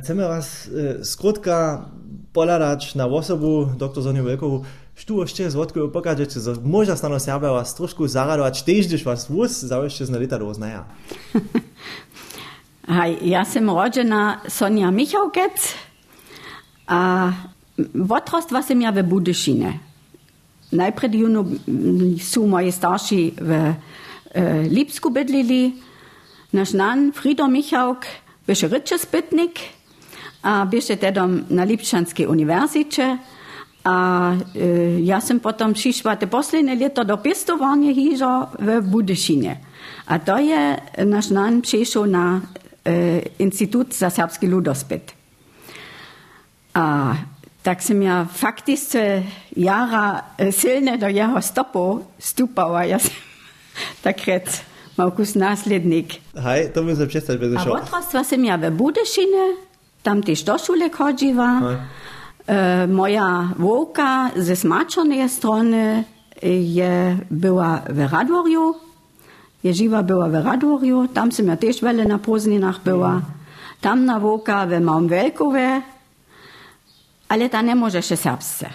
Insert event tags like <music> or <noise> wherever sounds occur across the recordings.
Chceme vás e, skrotka poladać na osobu, dr Zoniu Wielkowu, tu jeszcze z wodką pokazać, że może stanąć ja was troszkę zaradować, też gdyż was wóz, zawsze z lita doznaja. Hej, ja jestem rodzena Sonja Michałkec, a wotrost was ja w Budyszynie. Najpierw juno są moje starsi w e, Lipsku bydlili, nasz nan Frido Michałk, wyszeryczy spytnik, a bio še tedom na Lipšanski univerzitě. A e, já jsem potom šišla te poslední leto do pěstování hižo v Budešině. A to je náš nám přišel na e, Institut za srbský ludospět. A tak jsem já faktice jara e, silně do jeho stopu stupala. Já jsem <laughs> takrat Markus Následník. Hej, to musím přestat, bez A potrostla jsem já ve Budešině, tam też do szule chodziła. Hej. E, moja włóka ze smaczonej strony je była w Radworiu. Je żywa była w Radworiu. Tam sam ja też wiele na Pozninach była. Tam na włóka w Małmwelkowie. Ale ta nie może się serbsce.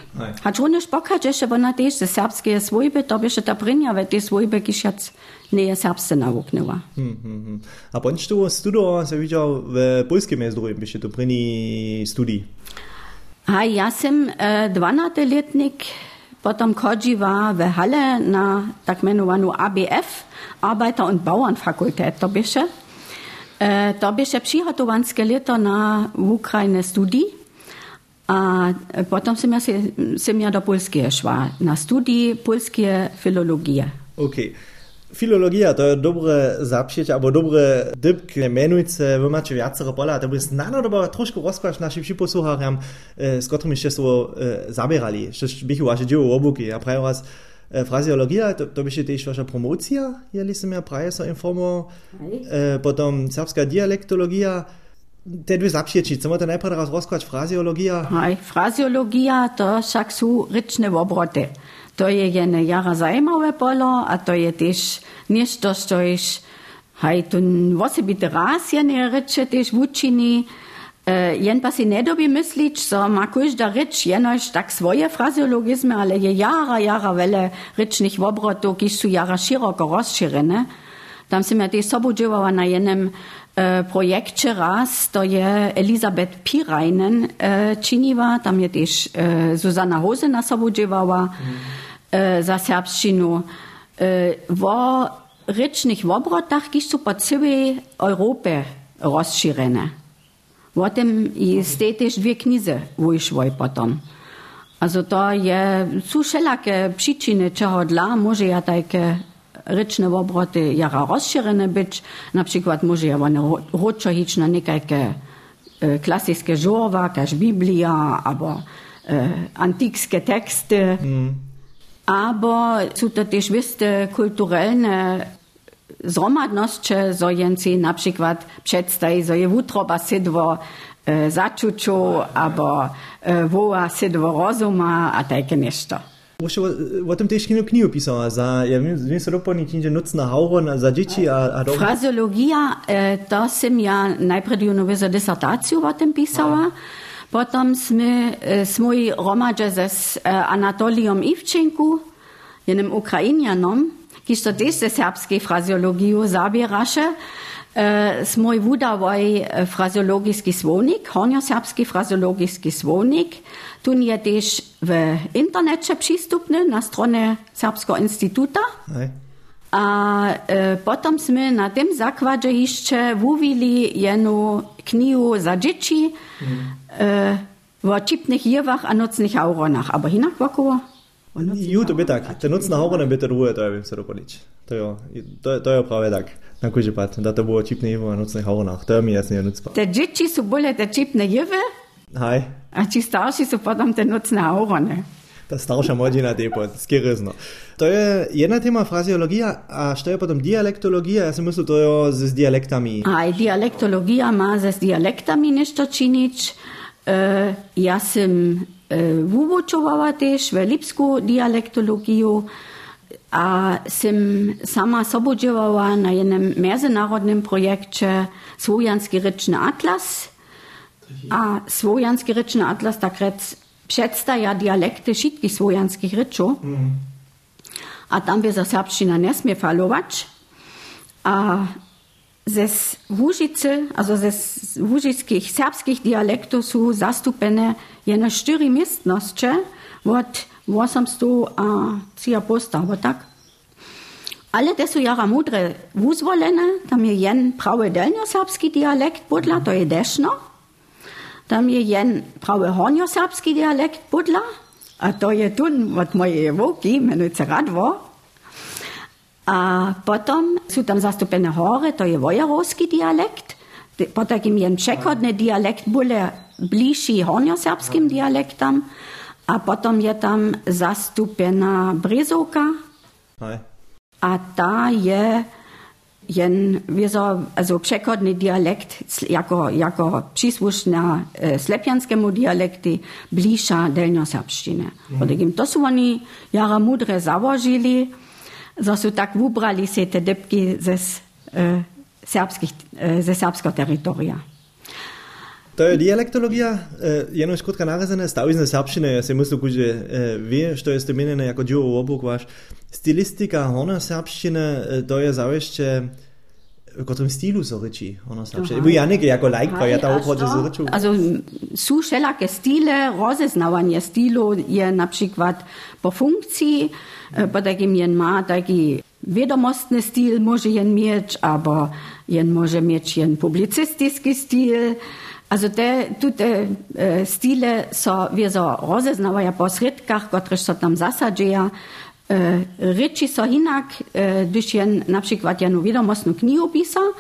Schon nicht Bock hat, że ona też ze serbskie swojby, to by się ta prynia, we te swojby, kiż jac nie serbsce nauknęła. Hmm, hmm, hmm. A bądź tu studował, se widział w polskim języku, byście to pryni studii. A ja sam e, 12-letnik potom chodziła w Halle na tak mianowaną ABF, Arbeiter- und Bauernfakultät, to bysze. E, to bysze przygotowanskie lata na Ukrainę studii. A potom sam ja, sam ja do Polski szła na studii polskie filologie. Okay. Filologia to je dobre zapšieć, albo dobre dybk, menujce, wy macie wiacere pola, to by znano doba troszkę rozkład naszym przyposłucharzom, e, z którymi się so e, zabierali. Jeszcze bych wasze dzieło obuki, a prawie was e, frazeologia, to, to byście też wasza promocja, jeli się ja prawie so informo, e, potom serbska dialektologia, te dwie zapšieci, co to najpierw raz rozkład frazeologia, Hej, frazeologia to však sú rečne obroty. To je jedne jara zajímavé polo a to je tiež niečo, čo iš hej, tu osobite raz jedne reče tiež v učení. E, jen pa si nedobi myslič, so ma každá reč jenož tak svoje frazeologizmy, ale je jara, jara vele rečných obrotov, kiž sú jara široko rozšírené. Tam som ja tiež sobudžovala na jednom e, projekcie raz, to je Elisabeth Pirajnen e, činiła, tam je też e, Zuzana Hosena sobudżywała e, Äh, za srpščino. Äh, vo rečnih obrotah, ki so po celi Evropi razširjene. O tem ste tež dve knjize vyšli potom. Also to je, so šelake příčiny, čeho dla může ja také rečne obroty jara rozširene byť, například může one ročo hič na nekajke äh, e, klasické žova, kaž Biblia, abo e, antikske texty. Mm. Są to też wiste kulturalne zromadności, so jenci na przykład przedstawi, so je wutroba sydwo e, zaczuciu, albo e, woła sydwo rozuma, a takie nieszto. Už o tež kino knihu pisala, za, ja viem, viem sa doplniť, že nocná hauron za dzieci a, a. Frazeologia, e, to som ja najprv junowizę dysertację o tym pisała. Potem Potom jsme, e, smo ji romadže s e, Anatolijom Ivčenku, jenem Ukrajinjanom, ki so tež se srpske frazeologijo zabiraše, e, smo ji vudavoj frazeologijski svonik, honjo-srpski frazeologijski svonik, Tun je tež v internetu přístupný na straně Srpského instituta. Nej. A e, potom sme na tym zakładzie jeszcze wówili jedną knihu za dzieci e, o čipnych jewach a nocnych auronach. Aber hinak wokoło? o nocnych Ju, to by tak. Te nocná hauron by to druhé, to ja viem sa doplniť. To jo, to, to je práve tak. Na kuži pad, da to bolo čipné jevo a nocných hauronách. To je mi jasne nucpa. Te dzieci są bole te čipne jewy, Hej, a ci starsi są potom te nocne aurony. Ta starsza młodzina typu, skierysno. To je jedna tema frazeologia, a što je potom dialektologia, ja si myslím, to je z dialektami. A i dialektologia ma z dialektami nešto činić. E, ja sam e, wuwuczowała też w lipsku dialektologiju, a sam sama działała na jednym międzynarodnym projekcie Słowiański Ryczny Atlas. A Słojanski ryczny atlas tak rec przedstawia dialekty wszystkich słojanskich ryczów. A tam by za serbszczyna nie smie falować. A ze Łużycy, also ze łużyckich serbskich dialektów są zastupene jene cztery miestności od 800 a posta, bo tak? Ale te są jara mudre uzwolene, tam je jen prawy delnioserbski dialekt budla, to je deszno. Tam je jen prawy hornioserbski dialekt budla, a to je tun od mojej woki, menuje se Radwo. A potom sú tam zastúpené hore, to je vojarovský dialekt. Potom jen přechodný dialekt bude bližší hornioserbským dialektam. A potom je tam zastúpená Brezovka. Hej. A ta je jen wieso, also przekodny dialekt jako, jako przysłuszna e, slepianskému dialekty bliższa delnioserbszczyny. Mm. To są oni jara mudre założyli, że są tak wybrali się te dybki ze, e, serbskich, e, ze terytoria. To je dialektologija. Eh, e, jedno škotka narazene, stavizne sapščine, ja se mislim, kuže e, ve, što je stemenjeno eh, jako dživo obok vaš. Stilistika ona sapščine, eh, to je zavešće v katerem stilu so reči. Bil ja nekaj jako lajk, pa je ta obhod z rečjo. Also, su šelake stile, rozeznavanje stilov je na primer po funkciji, pa takim jen ima taki vedomostni stil, može jen imeti, ali jen može imeti jen publicistični stil. Also te, tute e, stile so vjezo rozeznavaja po sredkah, kot reš so tam zasadžeja. E, reči so inak, e, když je na przykład ja jednu wiadomostną knjigu pisał,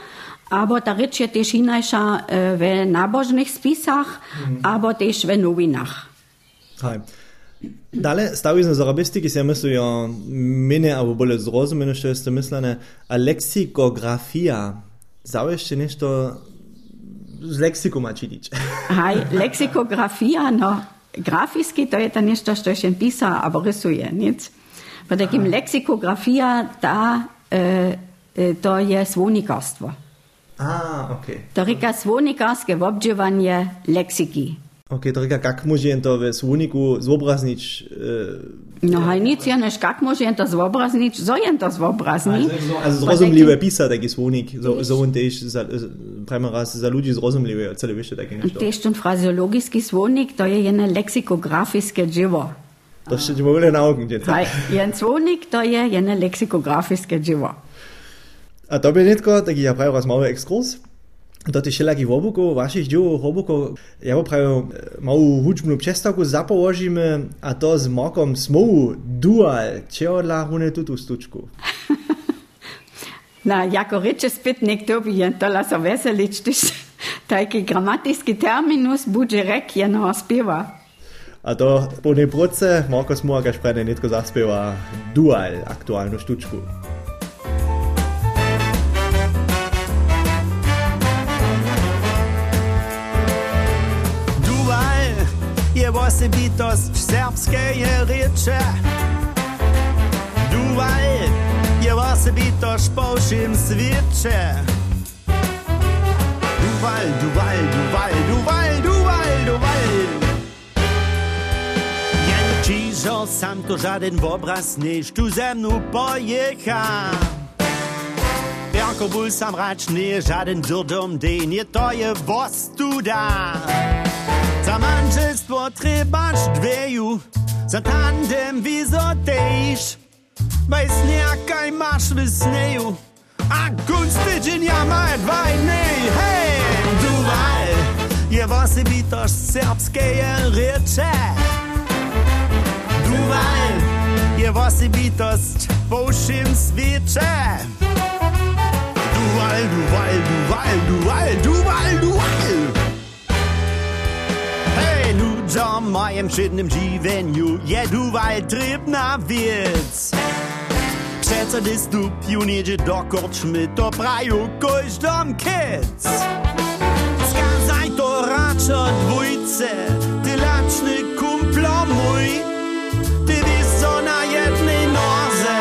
Abo ta reč je tež inajša e, v nabožnih spisah, mm. abo tež v novinah. Hej. Dalje, stavili smo za arabisti, ki se mislijo, mene, ali bolje zrozumljeno, što ste mislili, a leksikografija. Zaveš še nešto z leksiku ma čilić. Haj, <laughs> leksikografia, no, grafiski to je to nešto što še pisa, abo rysuje, nic. Po takim leksikografia, ta, e, e, to je svonikarstvo. A, okej. To rika svonikarske obdživanje leksiki. Okej, to rika, kak može to v svoniku zobraznić? E, No haj nic ja neš, kak može to zobraznić, zo jen to zobraznić. Also, zrozumliwe pisa taki słonik, so, und też prima raz za ludzi zrozumliwe, cele wyście takie nešto. Też ten frazeologiski słonik, to je jene leksikografiskie dzieło. To się w ogóle na ogen dziecka. Haj, jen słonik to je jene leksikografiskie dzieło. A to by netko taki ja prawie raz mały ekskurs. do tých všelijakých obukov, vašich divov obukov, ja opravím malú hudžbnú přestavku, zapovožíme a to s mokom smou dual, čeho dláhune túto stučku. Na, jako reče spet nekdo, je to laso veselič, tiš, taki gramatijski terminus buđe rek je no spiva. A to po neproce Marko Smorgaš prej netko zaspeva dual aktualno štučku. Vojse Vitos serbske riječe Duvaj je Vojse Vitoš povšim sviče Duvaj, Duvaj, Duvaj, Duvaj, Duvaj, Duvaj Jen čižo sam to žaden v obraz než tu zemnu pojecha Jako bolj sam rač žaden durdom den je to je vostuda wszystko trzeba dweju, za tandem wizotejsz. Bez nejakaj masz wysneju, a kunstidžin jamaj dvaj nej, hej, duvaj. Je vasi bitoš serbskeje reče. Duvaj, je vasi bitost povšim sviče. Duvaj, duvaj, duvaj, duvaj, duvaj, duvaj. o mojem szydnym dziwieniu Jedwaj tryb na wiec. Przeco gdy stupił jedzie do korczmy To praju koś dom kiec. Skazaj to raczo dwójce Ty laczny kumplo mój. Ty wiesz co na jednej noze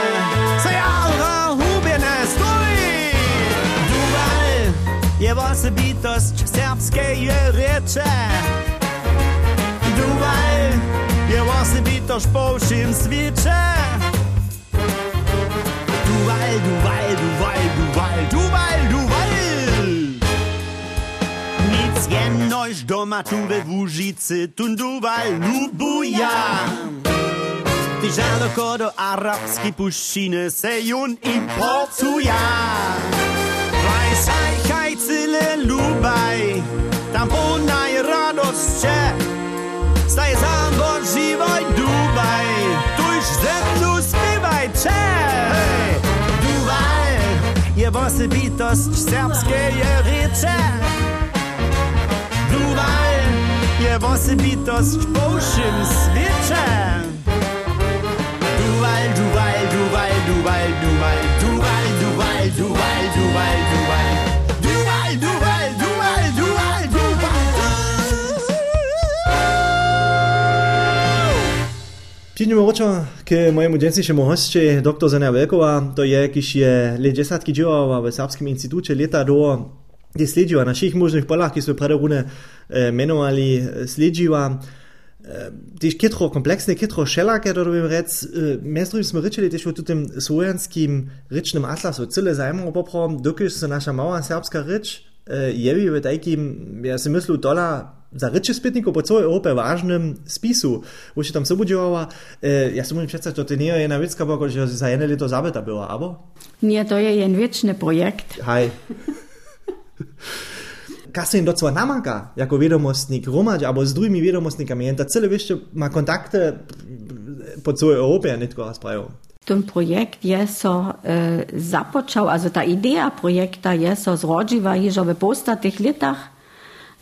Co ja hubiene stój Duwal je wasy bitość serbskiej recze Duvaj je vlastne bytoš po všim sviče. Duvaj, Duvaj, Duvaj, Duvaj, Duvaj, Duvaj. Nic je nož doma tu ve Vúžici, tu Duvaj, Lubuja. Ty žádoko do arabsky puščiny se jun importuja. Vajsaj, kajcile, Lubaj, tam po Stai samo živaj Duvaj Tuš zemlju spivaj Čeh Duvaj je vosebitost srpske reče Duvaj je vosebitost povšim sveče Duvaj, Duvaj, Duvaj, Duvaj, Duvaj Duvaj, Duvaj, Duvaj, Duvaj, Duvaj Přijdeme očo k mojemu dnešnímu hosti, doktor Zena Velkova, to je, kiš je let desetky dživala v Srpskem institutu leta do gdje sljeđiva na ših možnih polah, ki smo predavune e, eh, menovali eh, sljeđiva. E, eh, tiš kitro kompleksne, kitro šelake, da dobim rec, e, mestrovim smo rečeli tiš v tutem slojanskim rečnem atlasu, cele zajmo poprom, dokaj se naša mala srpska reč, e, jevi v tajkim, ja se mislil, dola za reči spytnikov po całej Europie ważnym spisu, už tam se budziała, e, ja si môžem představiť, to nie je jedna vecka, bo že za jedné leto zabita byla, abo? Nie, to je jen wieczny projekt. Hej. Kas se jim docela namáka, jako vědomostník Romač, alebo s druhými vědomostníkami, jen ta celé ještě má kontakty po celé Evropě, netko raz prajo. Ten projekt je so e, započal, also ta idea projekta je so zrodživa již v postatých letach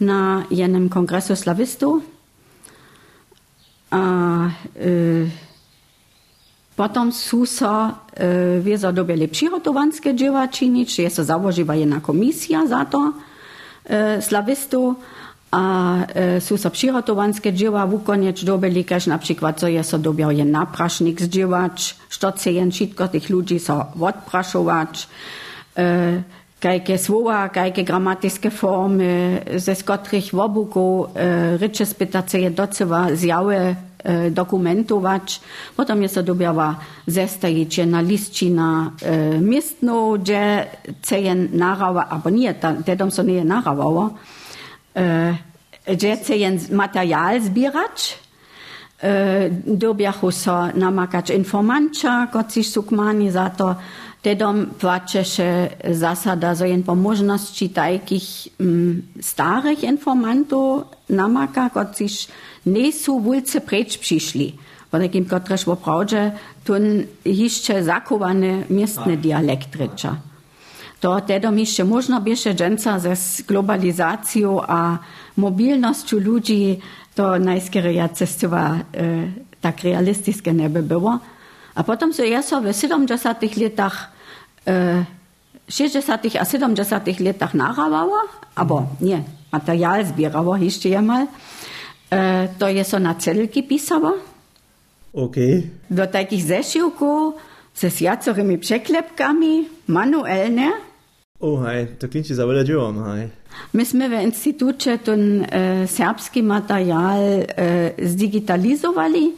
na jednym kongresu slawistów. A y, potem SUSO y, wiedzą dobili przygotowanskie dzieła czynić, jest to założyła jedna komisja za to y, slawistów. A y, e, są so przygotowanskie dzieła w koniec dobili, każ na przykład, co jest dobiał je naprasznik z dziełacz, co chce jen tych ludzi so odpraszować. E, y, kajke słowa, kajke gramatyczne formy, ze skotrych wobuku e, rycze spytace je docewa zjawy e, dokumentować. Potem jest to dobiała zestajić na listina e, miestną, gdzie chce je narawa, albo nie, te dom so nie narawało, e, gdzie chce je materiał zbierać, e, dobiachu so namakać informanča, kot si sukmani za to, Tedom płacze zasada, że jen po możności takich mm, starych informantów namaka, kociż nie są wulce precz przyszli. Bo takim kotreż w prawdzie tun jeszcze zakowane miestne dialekt rycza. To tedom jeszcze można biesze dżęca ze z globalizacją a mobilnością ludzi, to najskieroja cestowa e, tak realistyczne nie by było. A potem so ja so w 70 latach, e, 60 a 70 latach narawała, albo nie, materiał zbierała jeszcze. E, to je so na celki pisała. Okay. Do takich zeszyłków ze sjacorymi przeklepkami, manuelne. O, hej, to klinči za veľa dževom, hej. Myśmy w instytucie ten e, serbski materiał e, zdigitalizowali.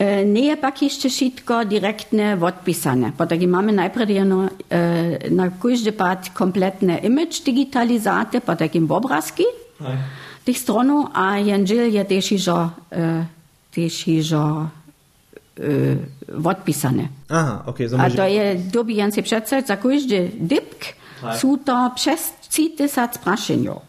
E, nije pak išće šitko direktne odpisane. Potak imamo najpredjeno e, na kužde pat kompletne image digitalizate, potak im obrazki tih a jenžil je tešižo e, tešižo odpisane. Aha, ok. A to je dobijen si predstavljati za kužde dipk, su to přes 30.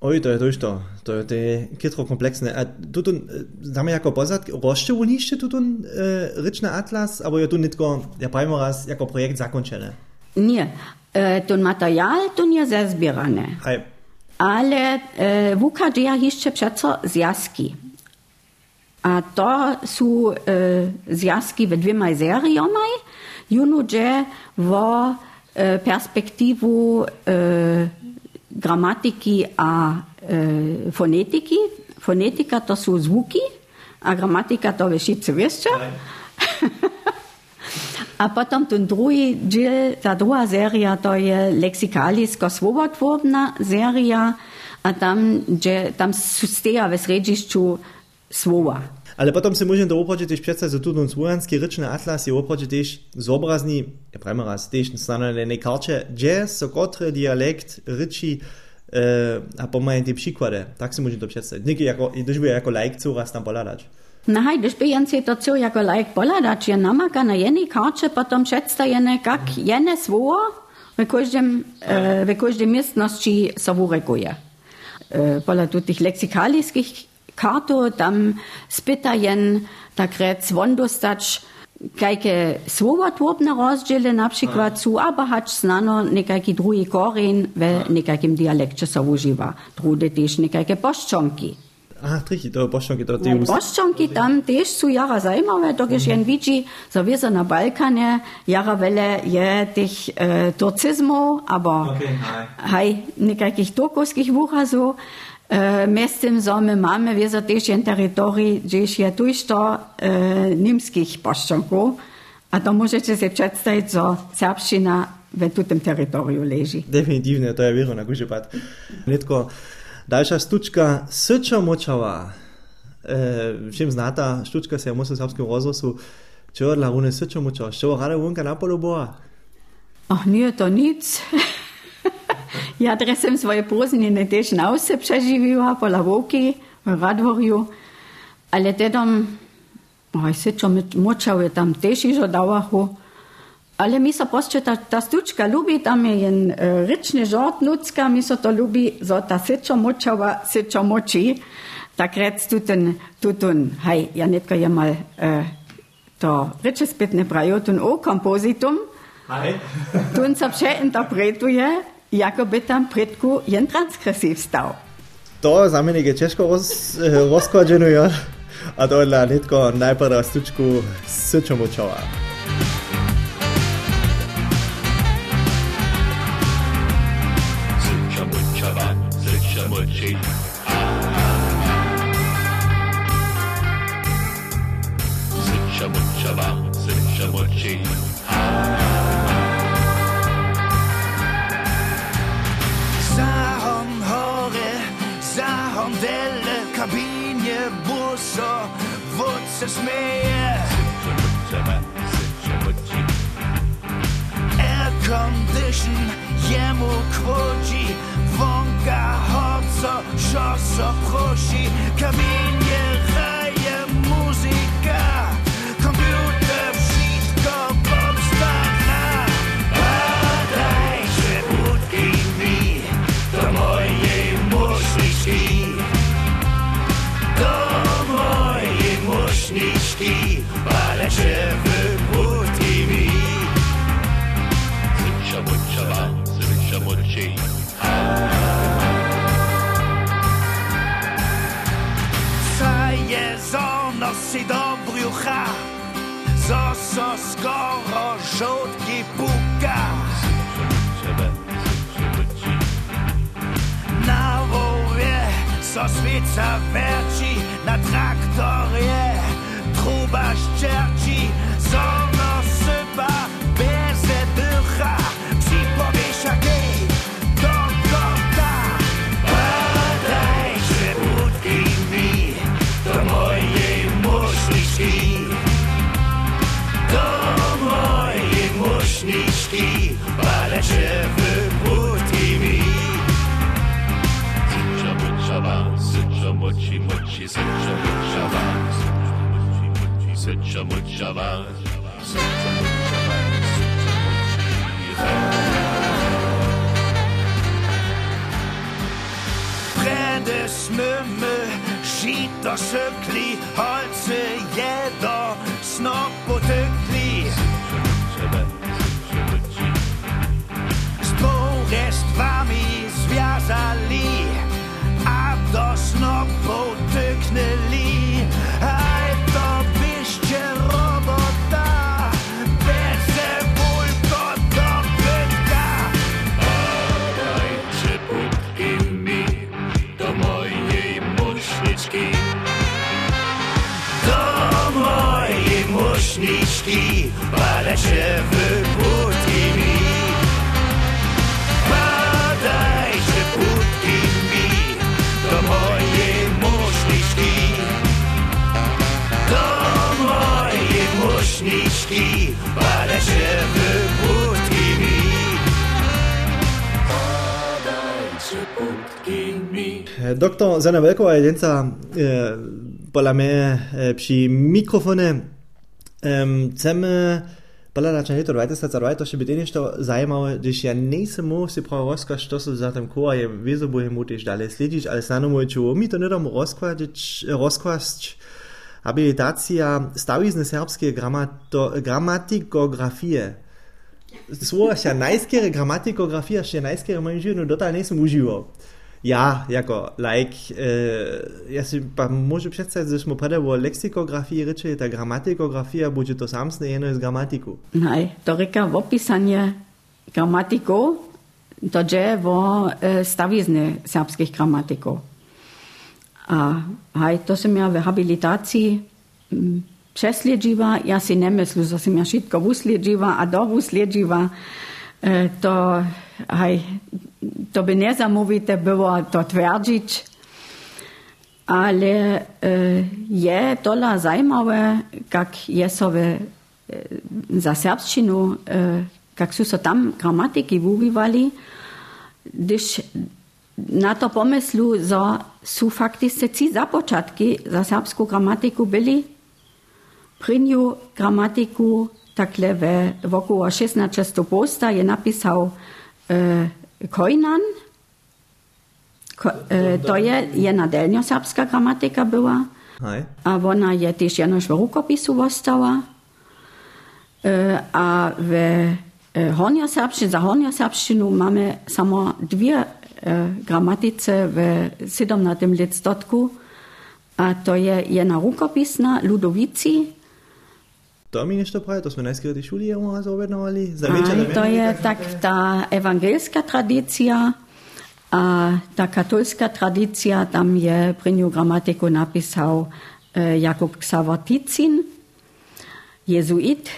Oj, to je to to. Je, kitro komplexne. A tutun, e, znamy jako pozad, rošte u nište tutun e, ryczny atlas, albo je tu nitko, ja pravimo raz, jako projekt zakončené. Nie, e, ten materiál to nie zezbierane. Hej. Ale e, WKD jeszcze przeco zjazki. A to są e, zjazki w dwiema seriami. Juno, gdzie w e, perspektywu e, gramatiki a e, fonetiki. Fonetika to su zvuki, a gramatika to vešice vešča. <laughs> a potom ten drugi del, ta druga serija, to je leksikalijsko svobodvodna serija, a tam, že, tam steja v središču slova. Ale potom si môžem to oproti tiež predstaviť, že tu ten slovenský rečný atlas je oproti tiež zobrazný, ja pravím raz, tiež stanovené karče, kde so kotre dialekt reči e, a pomajem tie príklady. Tak si môžem to predstaviť. Niky, ako, když by ako like coraz tam poladať. No hej, když by jen si to co jako like poladać, je namaka na jednej karcie, potom przedstawione, jak jene słowo w każdym, e, w każdej miestności sowurekuje. E, pola tu leksykalickich Karto, tam spitajen, takrat zvondostač, kajke svobod vobna razđele napšikvat su, aber hatsch znano nekajki drugi koren v nekajkim dialekče sa uživa. Drude tež nekajke poščonki. Aha, richtig, da Boschonki, da die Boschonki, tam tež su jara zajmavé, to keď jen vidí, so wie na Balkane, jara veľa je tých e, äh, turcizmov, aber okay, hej, nekakých turkovských výrazov, Eh, Mestim zame mamy wiedzę też jen terytorii, gdzieś jest dużo e, eh, niemskich paszczonków, a to możecie sobie przedstawić, że serbszczyna v tem teritoriju leži. Definitivno to je vero na gužepat. Netko daljša stučka, srča močava. E, eh, všem znata, štučka se je v mososavskem rozvosu, če odla, une srča močava, še orale unka na polu boa. Ah, oh, nije to nic. <laughs> Ja, res sem svoje poznine tiež naose preživila po Lavoki v Radvorju, ale tedom, oj, se čo mi močal je tam tiež ižo davahu, ale mi so proste, ta, ta stučka ljubi, tam je jen uh, e, rečni žort nucka, mi so to ljubi, so ta sečo močava, sečo moči, takrat tutun, tutun, haj, ja netko je mal uh, to reče spet ne pravijo, tun o kompozitum, Tun se še interpretuje, Jakob je tam pretku jen transgresiv stal. To za mene je težko roz, eh, razkođeno, a to je na netko najprej stučku s čemu čova. So swica werci, na traktorie truba ścierci, zono mucha, mucha, such a mucha vaz. Such a mucha vaz. Such a mucha vaz. Træde, smømme, skit og søkli, halse, gjedda, snopp og tøkli. Sporest varm i svjazali. Do snopu tyknęli. Aj to byście robota, bez bólko do pytka. Dajcie budki mi do mojej muszniczki. Do mojej muszniczki. muszniczki, balesze wyputki Doktor Zena Velkova je dneska e, pola mnie e, przy mikrofonie. Chcemy poladać na to 2022, to się by też to zajmowało, gdyż ja nie sam si prawo rozkaz, to co za tym koła je wiezo bude mu też dalej sledzić, ale znano mu czuło mi to nie dam rozkładzić, rozkłaść habilitacja stawizne serbskie gramato, gramatikografie. Słowa się najskiere gramatikografia, się najskiere moim życiu, no dotal nie sam używał. Ja, jako like, e, ja si pa môžu predstaviť, že sme prede o lexikografii reči, ta gramatikografia bude to samsne jedno z gramatiku. Nej, to reka v opisanie gramatikov, to je vo e, stavizne serbských gramatikov. A haj, to som ja v habilitácii mm, přesledživa, ja si nemyslu, že som ja všetko usledživa a do usledživa, e, to haj, to by nezamówite było to twierdzić, ale e, je tola zajmowe, jak je sobie e, za serbszczynu, e, jak są so tam gramatyki używali, gdyż na to pomyslu, że są faktycznie ci zapoczatki za serbską gramatyku byli, prynju gramatyku takle we wokoło 16 posta je napisał e, Kojnan, Ko, e, to je jedna delnjoserbska gramatika była, Hej. a ona je też jenož w rukopisu została. E, a w e, hornjoserbszczynie, za hornjoserbszczynu mamy samo dwie e, gramatyce w 17 listotku, a to je jedna rukopisna, Ludovici, To mi nešto pravi, to sme najskôr tej šuli jemu raz objednovali. Aj, to je tak ta ewangelska tradycja, a ta katolska tradycja, tam je prynju gramatiku napisał e, Jakub Ksawaticin, jezuit,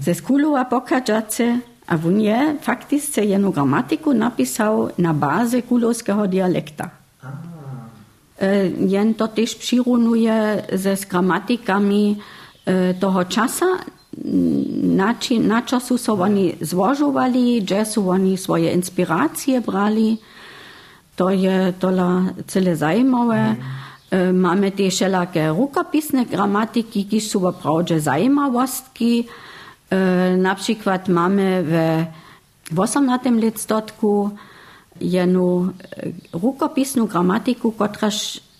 ze Skulowa pokażace, a on je faktycznie jedną gramatyku napisał na bazie kulowskiego dialekta. E, jen to też przyrunuje ze z gramatykami e, toho časa, na, či, na času so oni złożowali, gdzie są oni swoje inspiracje brali. To je tola cele zajmowe. E, Mamy też wszelakie rukopisne gramatyki, ki są wprawdzie zajmowostki. E, Na przykład mamy w 18 listotku jedną e, rukopisną gramatyku, która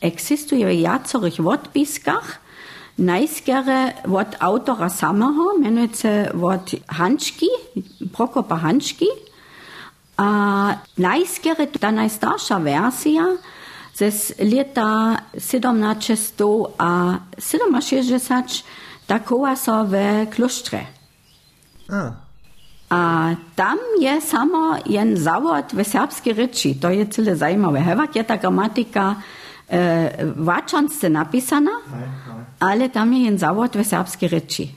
eksistuje w jacorych odpiskach. najskere od autora samého, jmenuje se od Hančky, Prokopa Hančky. A najskere ta najstarša verzia, ze leta 1767 taková so ve kloštre. Ah. A tam je samo jen zavod ve serbské reči, to je celé zajímavé. Hevak je ta gramatika eh, e, vačance napisana. Aj. Ale tam je jen zawod w serbskiej ryczy.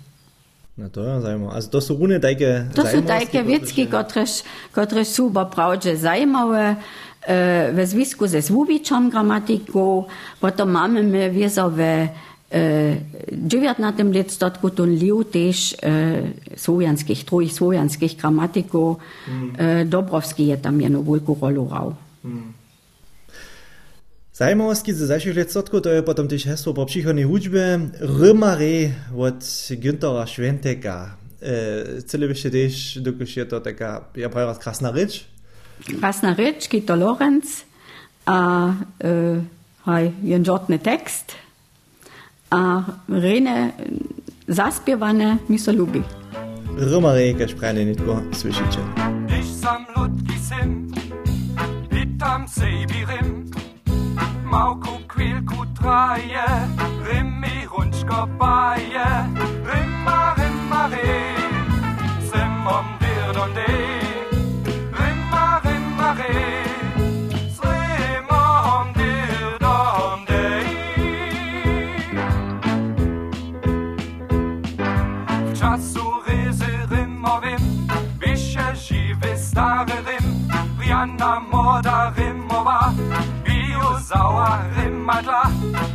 no to je zajmowe. Also to sú rune tajke To są takie wiecki, które, które są naprawdę zajmowe e, we związku ze złubiczą gramatyką. Potem mamy my wiezowe e, 19 listotku ten liu też e, słowianskich, trój słowianskich gramatyków. E, Dobrowski je tam jedną wielką rolę Zajmowostki ze zajszych lecotku to je potom też hesło po przychodnej hudźbie Rymary od Günthera Schwenteka. E, byście też, dokąd je to taka, ja prawie raz krasna rycz. Krasna Rycz, Kito Lorenz, a e, haj, jen żadny tekst, a rene zaspiewane mi so lubi. Rymary, kaž prajne nitko słyszycie. Ich sam Ludki sim, hitam magko, kvilko, dreje, rim rimmi rundsker, baje, rimma rimmer, rim, sem om wird und ich. Sauer Rimmer,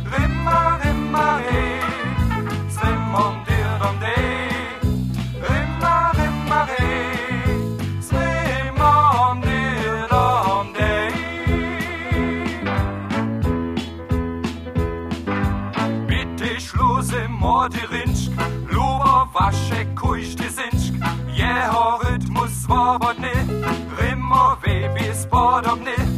Rimma, Rimma, eh. Slim und dir und eh. Rimma, Rimma, eh. Slim und dir und eh. Bitte Schluss im Mordirinsch, Luber, Wasche, Kuisch, die Sinsch. Jeho Rhythmus, Wobotne, Rimmo, Webis, Bordobne.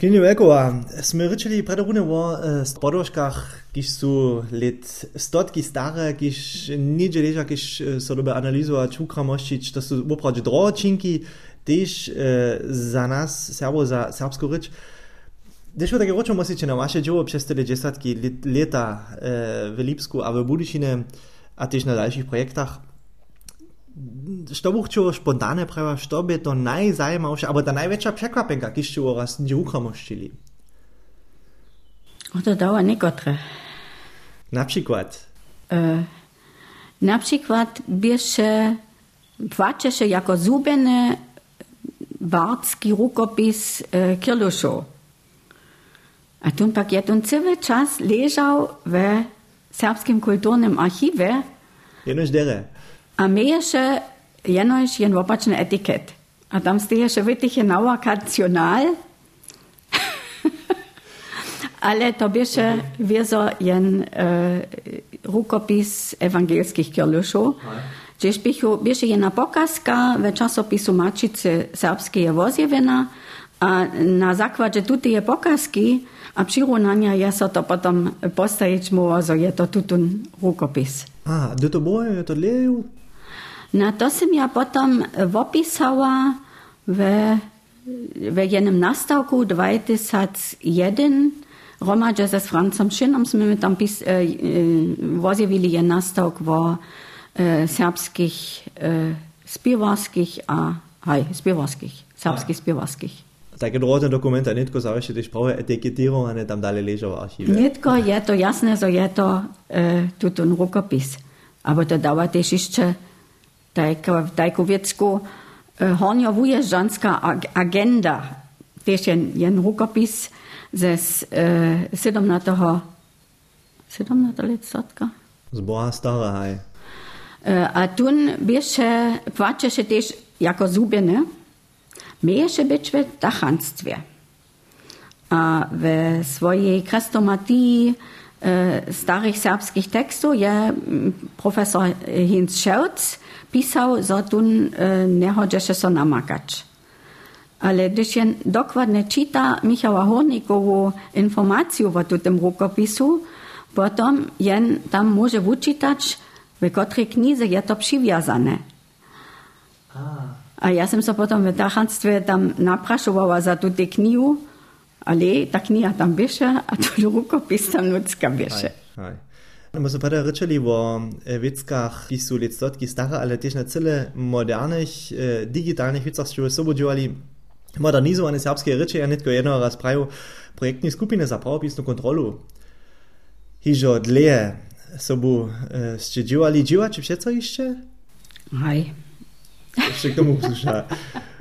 Ole! Kinju Ekova, sme rečeli predrune o e, spodoškach, kiž sú let stotky staré, kiž nidže leža, kiž e, so dobe analyzovať, ukramoštiť, to sú opravdu dročinky, tež e, za nás, Serbo, za serbskú reč. Dešlo také ročo musíte na vaše džovo přes tyle desatky let, leta v Lipsku a v Budyšine a tež na dalších projektach. Što buch čo spontane prawa, što by to najzajmawsze, albo ta największa przekwapenka, kiż čo raz nie ukramościli. To dała niekotre. Na przykład, E, na przykład bierze, płacze się jako zubeny bardzki rukopis e, Kirluszu. A tu pak je tu cały czas leżał w serbskim kulturnym archiwie, jenož dere. A mieješe jenož jen opačny etiket. A tam steje še vytiche nauakacional, <laughs> ale to bieše wieso jen e, rukopis ewangelskich kirluszów. Gdzieś bichu, bieše jedna pokazka w czasopisu Mačice serbskiej je a na zakładzie tutej pokazki a přirovnania je so to potom postajić mu, że je to tutun rukopis. A, do to było, to leju? No to jsem já ja potom eh, opísala ve, ve jenem nastavku 2001 Romadže se s Francem Šinom jsme tam pis, eh, eh, vozjevili jen nastavk o eh, serbských eh, zpěvářských a hej, zpěvářských, serbských zpěvářských. Také doložen dokument a netko završi ty šprave etiketírované tam dali ležo v archive. Netko je to jasné, že je to eh, tutun rukopis. Aber to dává tež ještě tajko, tajku wiecku e, hornio-wujeżdżanska ag agenda. Też jen, jen rukopis ze e, 17. 17 let statka. Z Boha stara. E, a tun bieše, płacze się też jako zubieny, mieješe być w dachanstwie. A w swojej krestomatii e, starych serbskich tekstów je mm, profesor Hinz Scherz pisał, że tun e, nie chodzi się namakać. Ale gdyż jen dokładnie czyta Michała Hornikowu informację o tym rukopisu, potom jen tam może wyczytać, w której knize je to przywiązane. A ja sam so potom v dachanstve tam naprašovala za tú knihu, ale taknia tam beše, a to <laughs> rukopis tam nutska beše. No, so pada rečeli o eh, veckah, ki so letstotki stara, ali tež na cele modernih, eh, digitalnih vecah, ki so obodjovali modernizovane srpske reči, ja netko jedno razpravijo projektni skupine za pravopisno kontrolu. Hižo dlje so bo eh, ščeđivali dživa, če vse co išče? Aj. Ešte k tomu sluša.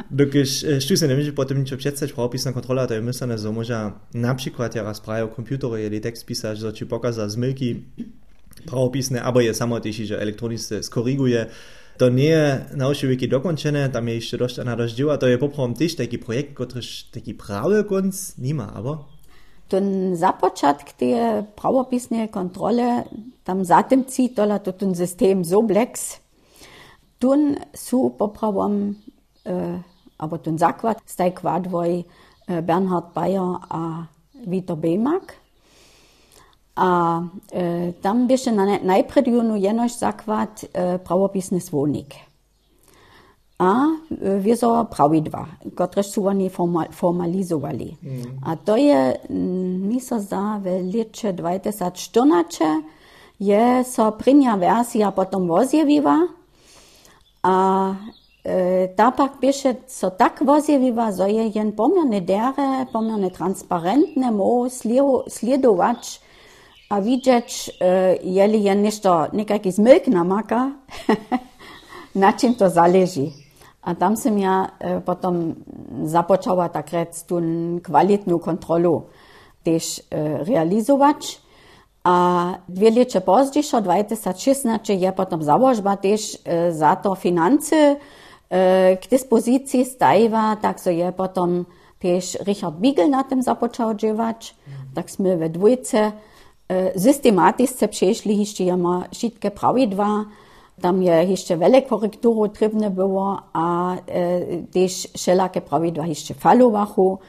Dokiż štu se nemôže potom niečo předstať, pravopisná kontrola, to je myslené, že môže napríklad ja raz prajú komputery, jeli text písať, že či pokaza zmylky, pravopisne, abo je samotný, že elektronicky skoriguje. To nie je na wieki dokończone, tam je jeszcze dość na dość a to je poprawom też taki projekt, który taki prawy konc nie ma, abo? Ten započatk te pravopisne kontrole, tam zatem ci tola to ten system Soblex, Tun su popravom, eh, aber tun zakvat, staj kvadvoj eh, Bernhard Bayer a Vito Belmak. A e, tam bi še na, najprej junujenoš zakvat e, pravopisni zvonik. A e, wir so pravidva, kotrež su oni formal, formalizovali. Mm. A to je, mm, niso za veliče 2014, je so prinja verzija potom vozjeviva, A e, Tabak bieše so tak vozjeviva, so je jen pomerne dere, pomerne transparentne, mo sljedovač, a vidječ, e, je li je nešto, nekak iz milk namaka, <laughs> na čem to zaleži. A tam sem ja e, potem započala takrat tu kvalitnu kontrolu, tež realizovač. A dwie lata później, 2016, je potom założba też za to finanse k dyspozycji stajwa, tak so je potom też Richard Biegel na tym zapoczął działać. Tak sme we dwójce systematisce przeszli jeszcze jama wszystkie prawidła. Tam je jeszcze wiele korekturu trybne było, a e, też wszelakie prawidła jeszcze falowachu.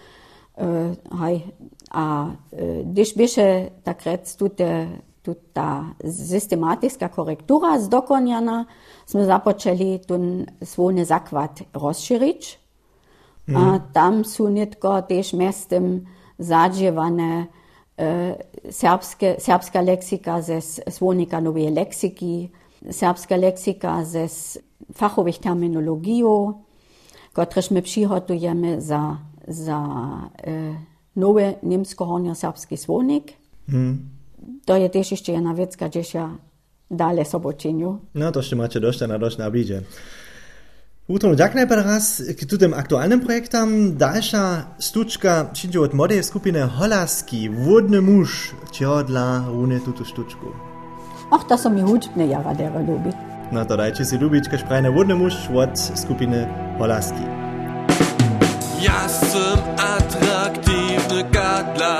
E, hej, a e, gdyż беше tak rec tute, tuta systematyska korektura zdokoniana, sme započeli ten svojny zakład rozšírić. Mm. A tam są netko też miastem zadziewane E, serbske, serbska leksika ze słonika nowej leksyki, serbska leksika ze fachowych terminologiju, kotreż my przygotujemy za, za e, nowy niemsko-hornio-serbski słonik. Mm. To je też jeszcze jedna rzecz, gdzieś ja dalej sobie czynię. No to jeszcze macie dość na dość na bidzie. Utro, ďakujem raz k tutým aktuálnym projektom. Dalša stučka přijde od modej skupiny Holasky, Vodny muž, dla rune tuto stučku. Ach, to som mi hudbne jara dera ľúbiť. No to dajte si ľúbiť, keď prajne Vodny muž od skupiny Holasky. Ja som Love.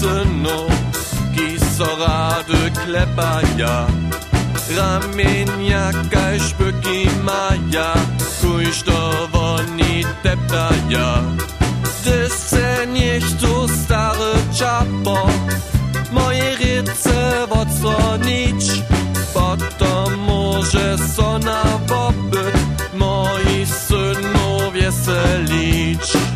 synów, ki so rady klepaja. Ramienia kaj szpyki maja, kujś to woni teptaja. Gdyż chce niech tu stary czapo, moje ryce odstronić, potom może so na pobyt moich synów weselić. Przetoś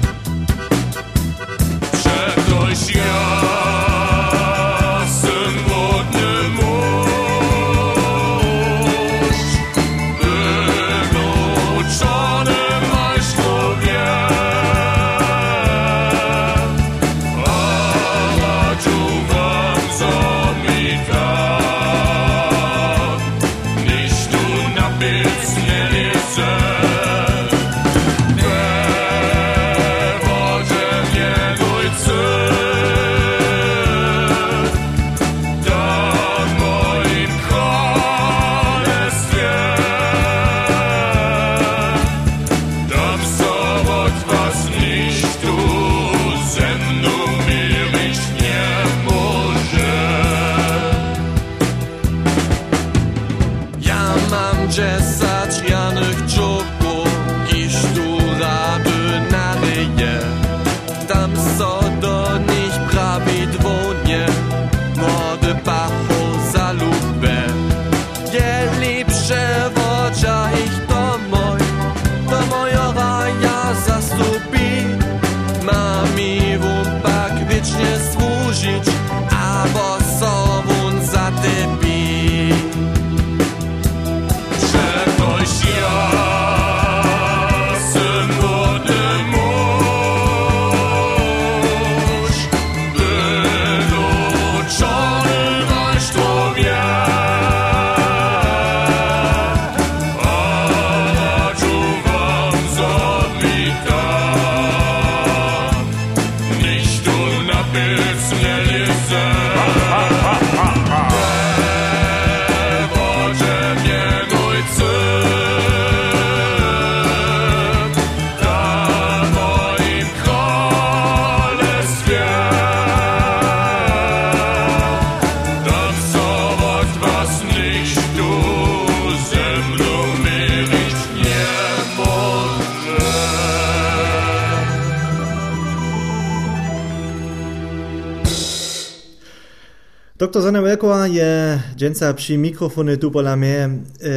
Doktor Zana Welkowa je dżęca przy mikrofony tu pola mnie.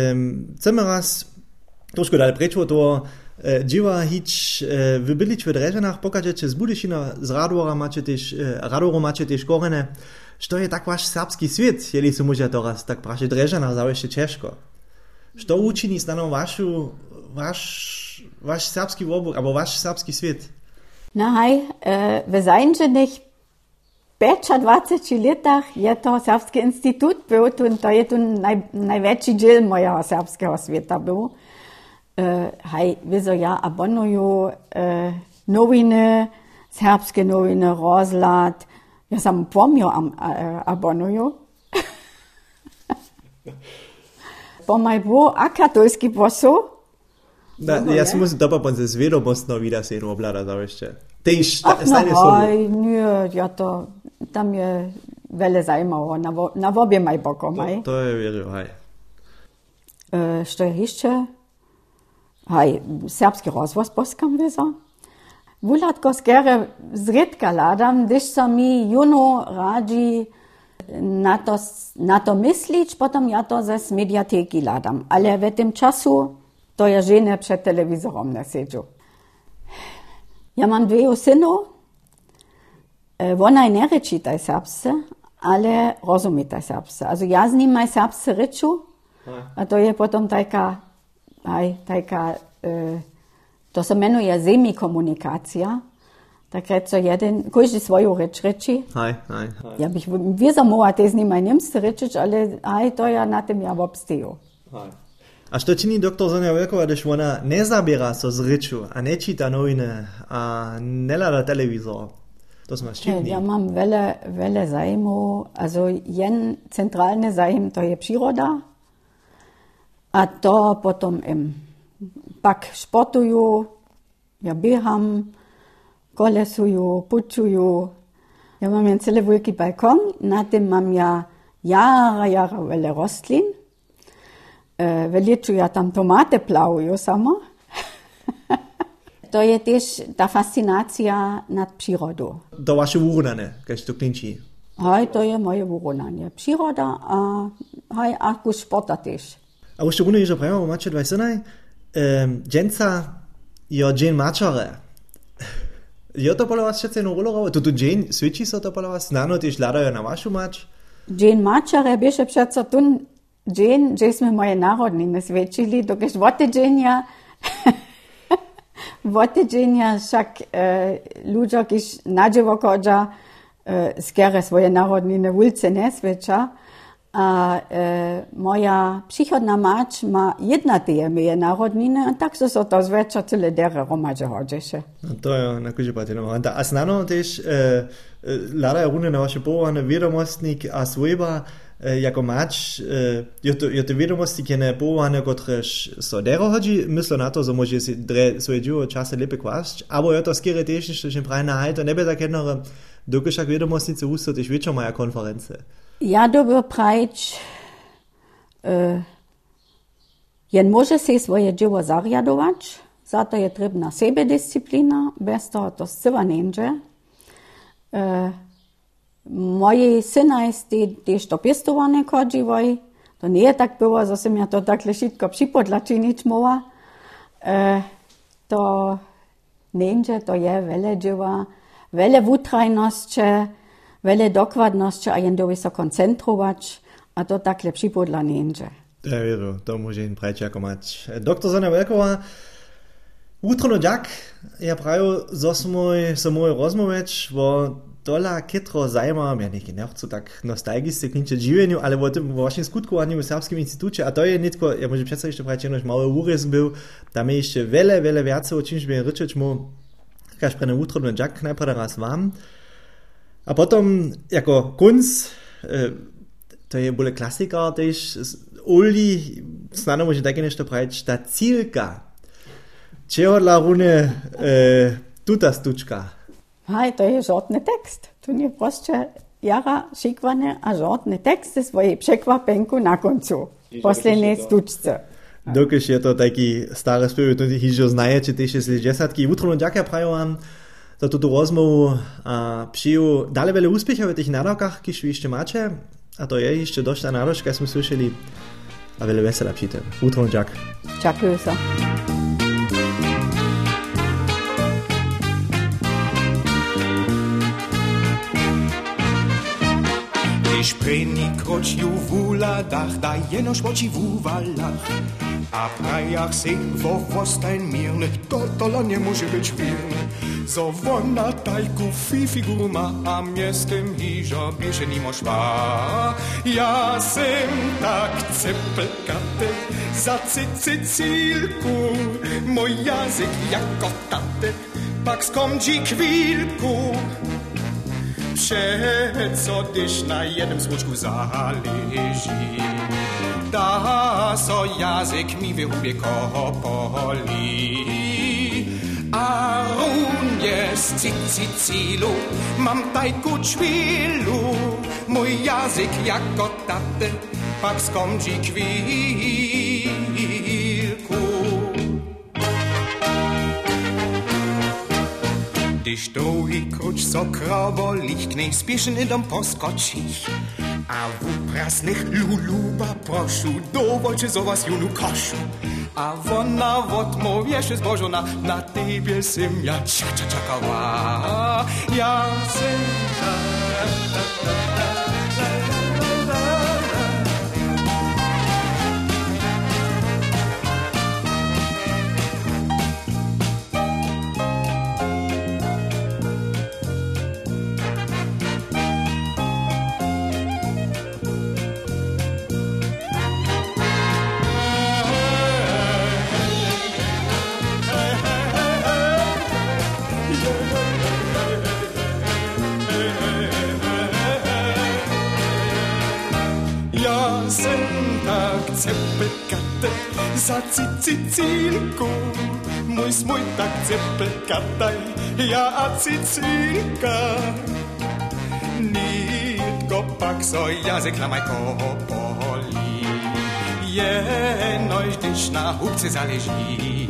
Um, chcemy raz troszkę dalej prečo to e, dziwa hić e, wybylić w Dreżanach, pokażę czy z Budyszina, z Radwora macie też, e, Radwora macie korene. Što je tak wasz serbski świat, jeli su może teraz tak prawie Dreżanach zawsze ciężko. Što uczyni stano waszu, wasz, wasz serbski obok, albo wasz serbski świat? Na hej, e, w zańczenych 25 letih je to Srpski institut bil in to je tu naj, največji del mojega srpskega sveta bil. Uh, haj, vizo, ja, abonuju uh, novine, srpske novine, razlad. Jaz sem pomnil, am, uh, abonuju. <laughs> po maj bo a katolski posel. Da, no, jaz sem se dobro bom se zvedel, bom snovila se in oblada, da veš. Te iš stane so. Aj, njo, ja to. Tam je veľa zaujímaво, na, vo, na obie maj bokom, To, to je vieru, hej. E, što je ešte? Hej, serbski rozvoz poskam vizo. Vulatko skere zredka ladam, když sa mi juno radzi na to, na to myslić, potom ja to ze mediateki ladam. Ale w tym czasu to ja žene przed telewizorem nie siedzę. Ja mam dwie synów, E, Ona nie reči taj serbsce, ale rozumie taj serbsce. Also ja z nim maj serbsce reču, a to je potom tajka, aj, tajka, e, to se menuje semikomunikacija. Tak reco jeden, každý svoju reč reči. Hej, hej, hej. Ja bych wiedział, mogła te z nim aj niemsce rečić, ale aj to ja na tym ja obstiju. hej. A što čini doktor Sonja Velkova, když ona ne zabiera so z reču, a ne čita novine, a ne lada televizor? To smo ščitni. Ja mam wiele, wiele zajmu. Also jen centralny zajm to je przyroda, a to potom im pak sportuju, ja biegam, kolesuju, pučuju. Ja mam jeden celý veľký balkon, na tym mam ja jara, jara veľa rostlin. E, Veliču ja tam tomate plavujú samo. To je tež ta fascinacija nad prirodo. To vaše uronanje, kaj ste klinči? Hoj, to je moje uronanje. Priroda, a hoj, a kus športa tež. A boste runili že prej, mače 20, um, dženca, jo džen mačare. <laughs> Jo to polo vas še ceno ulogo, tudi džen, sviči so to polo vas, znano tiš ladajo na vašu mač. Džen mačare, bi še pšeca tun, džen, že smo moje narodnine svečili, dokaj vote dženja. <laughs> vote dzienia však e, ľudia, když nadživo kodža, e, skere svoje národniny vulce nesvedča. A e, moja przychodna mać ma jedna moje narodniny, a tak so to zväčša celé dere romadže hodžeše. No to je na kuže patino. A znano tiež e, e, hľadajú rune na vaše povolené vedomostník a svojba, e, jako mač, e, je to, je to vedomosti, kene povolené, kotrež so dero hodži, myslo na to, že môže si dre svoje dživo čase lepe kvásť, abo je to skere tiež, že že praje na hajto nebe takénore, dokež ak vedomostnice ústo, tiež väčšo maja konference. Ja dobro prajč, e, jen może si svoje dživo zarjadować, za to je trebna sebedisciplina, bez toho to zcela nemže. E, mojej 17. też to piestowane kodziwoj. To nie je tak było, zase ja to tak szybko przypodlaczynić mowa. E, to nędzie to je wiele dzieła, wiele wutrajności, wiele dokładności, a jendowy so koncentrować, a to tak lepszy podla nędzie. Ja wierzę, to może im prečakomać. Doktor Zona Velkova, Utrono Jack, ja pravijo, zosmoj, samo je razmoveć, bo dola kytro zajmam, ja niekde nechcú tak nostalgicky klinče živeniu, ale vo tym właśnie skutkowaniu w Serbskim Instytucie, a to je nitko, ja może przedstawić jeszcze prawie nož mały úrez był, tam je jeszcze wiele, wiele więcej, o czymś by ryczeć mu, każ pre utrono ďak najprve raz vám. A potom, jako kunst, e, to je bole klasika też, Uli, znano może takie nešto pravić, ta cilka, Čeho dla rune e, tuta stučka? Hej, to je žodný text. Tu nie proste jara šikvane a žodný text ze svojej překvapenku na koncu. Poslednej stučce. Dokež je to taký starý spiev, to hižo znajete tiež z desatky. Utrono ďakujem prajú vám za túto rozmovu a přiju dále veľa úspechov v tých nádavkách, kiž vy ešte máte. A to je ešte dosť tá náročka, sme slyšeli. A veľa vesela přijte. Utrono ďak. Ďakujem sa. Když prejni kročju v úladách, da jenož oči v úvalách. A prajach si vo vostajn mírnych, toto la nemôže byť vírny. Zo vona tajku fi a mne s tým hýžo bieže nimo švá. Ja sem tak cepelkate za cicicílku, môj jazyk jako tate, pak skomčí chvíľku. Przeco, gdyż na jednym słoczku zależy. Da so jazyk mi wyhubie kopoli. A runie z Cicilu mam tajku czwilu. Mój jazyk jako tatę, pak skomdzi kwilku. Když dlouhý kruč so kravolich k nej spiešen idom poskočich. A v uprasných luluba prošu, dovolte zo vás junu košu. A ona odmovieše zbožona, na tebe sem ja ča čakala. Ja sem tak cepelkate za cicicílku. Môj smoj tak cepelkataj, ja a Cicilka. Nitko pak so jazyk na maj poli. Jenoś, gdyż na hubce zależy.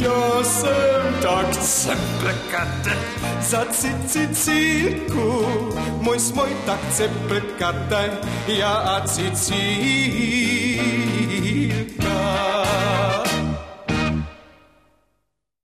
Jestem tak cepekaty za cici cirku, Mój smoj tak cepekaty ja a cycyku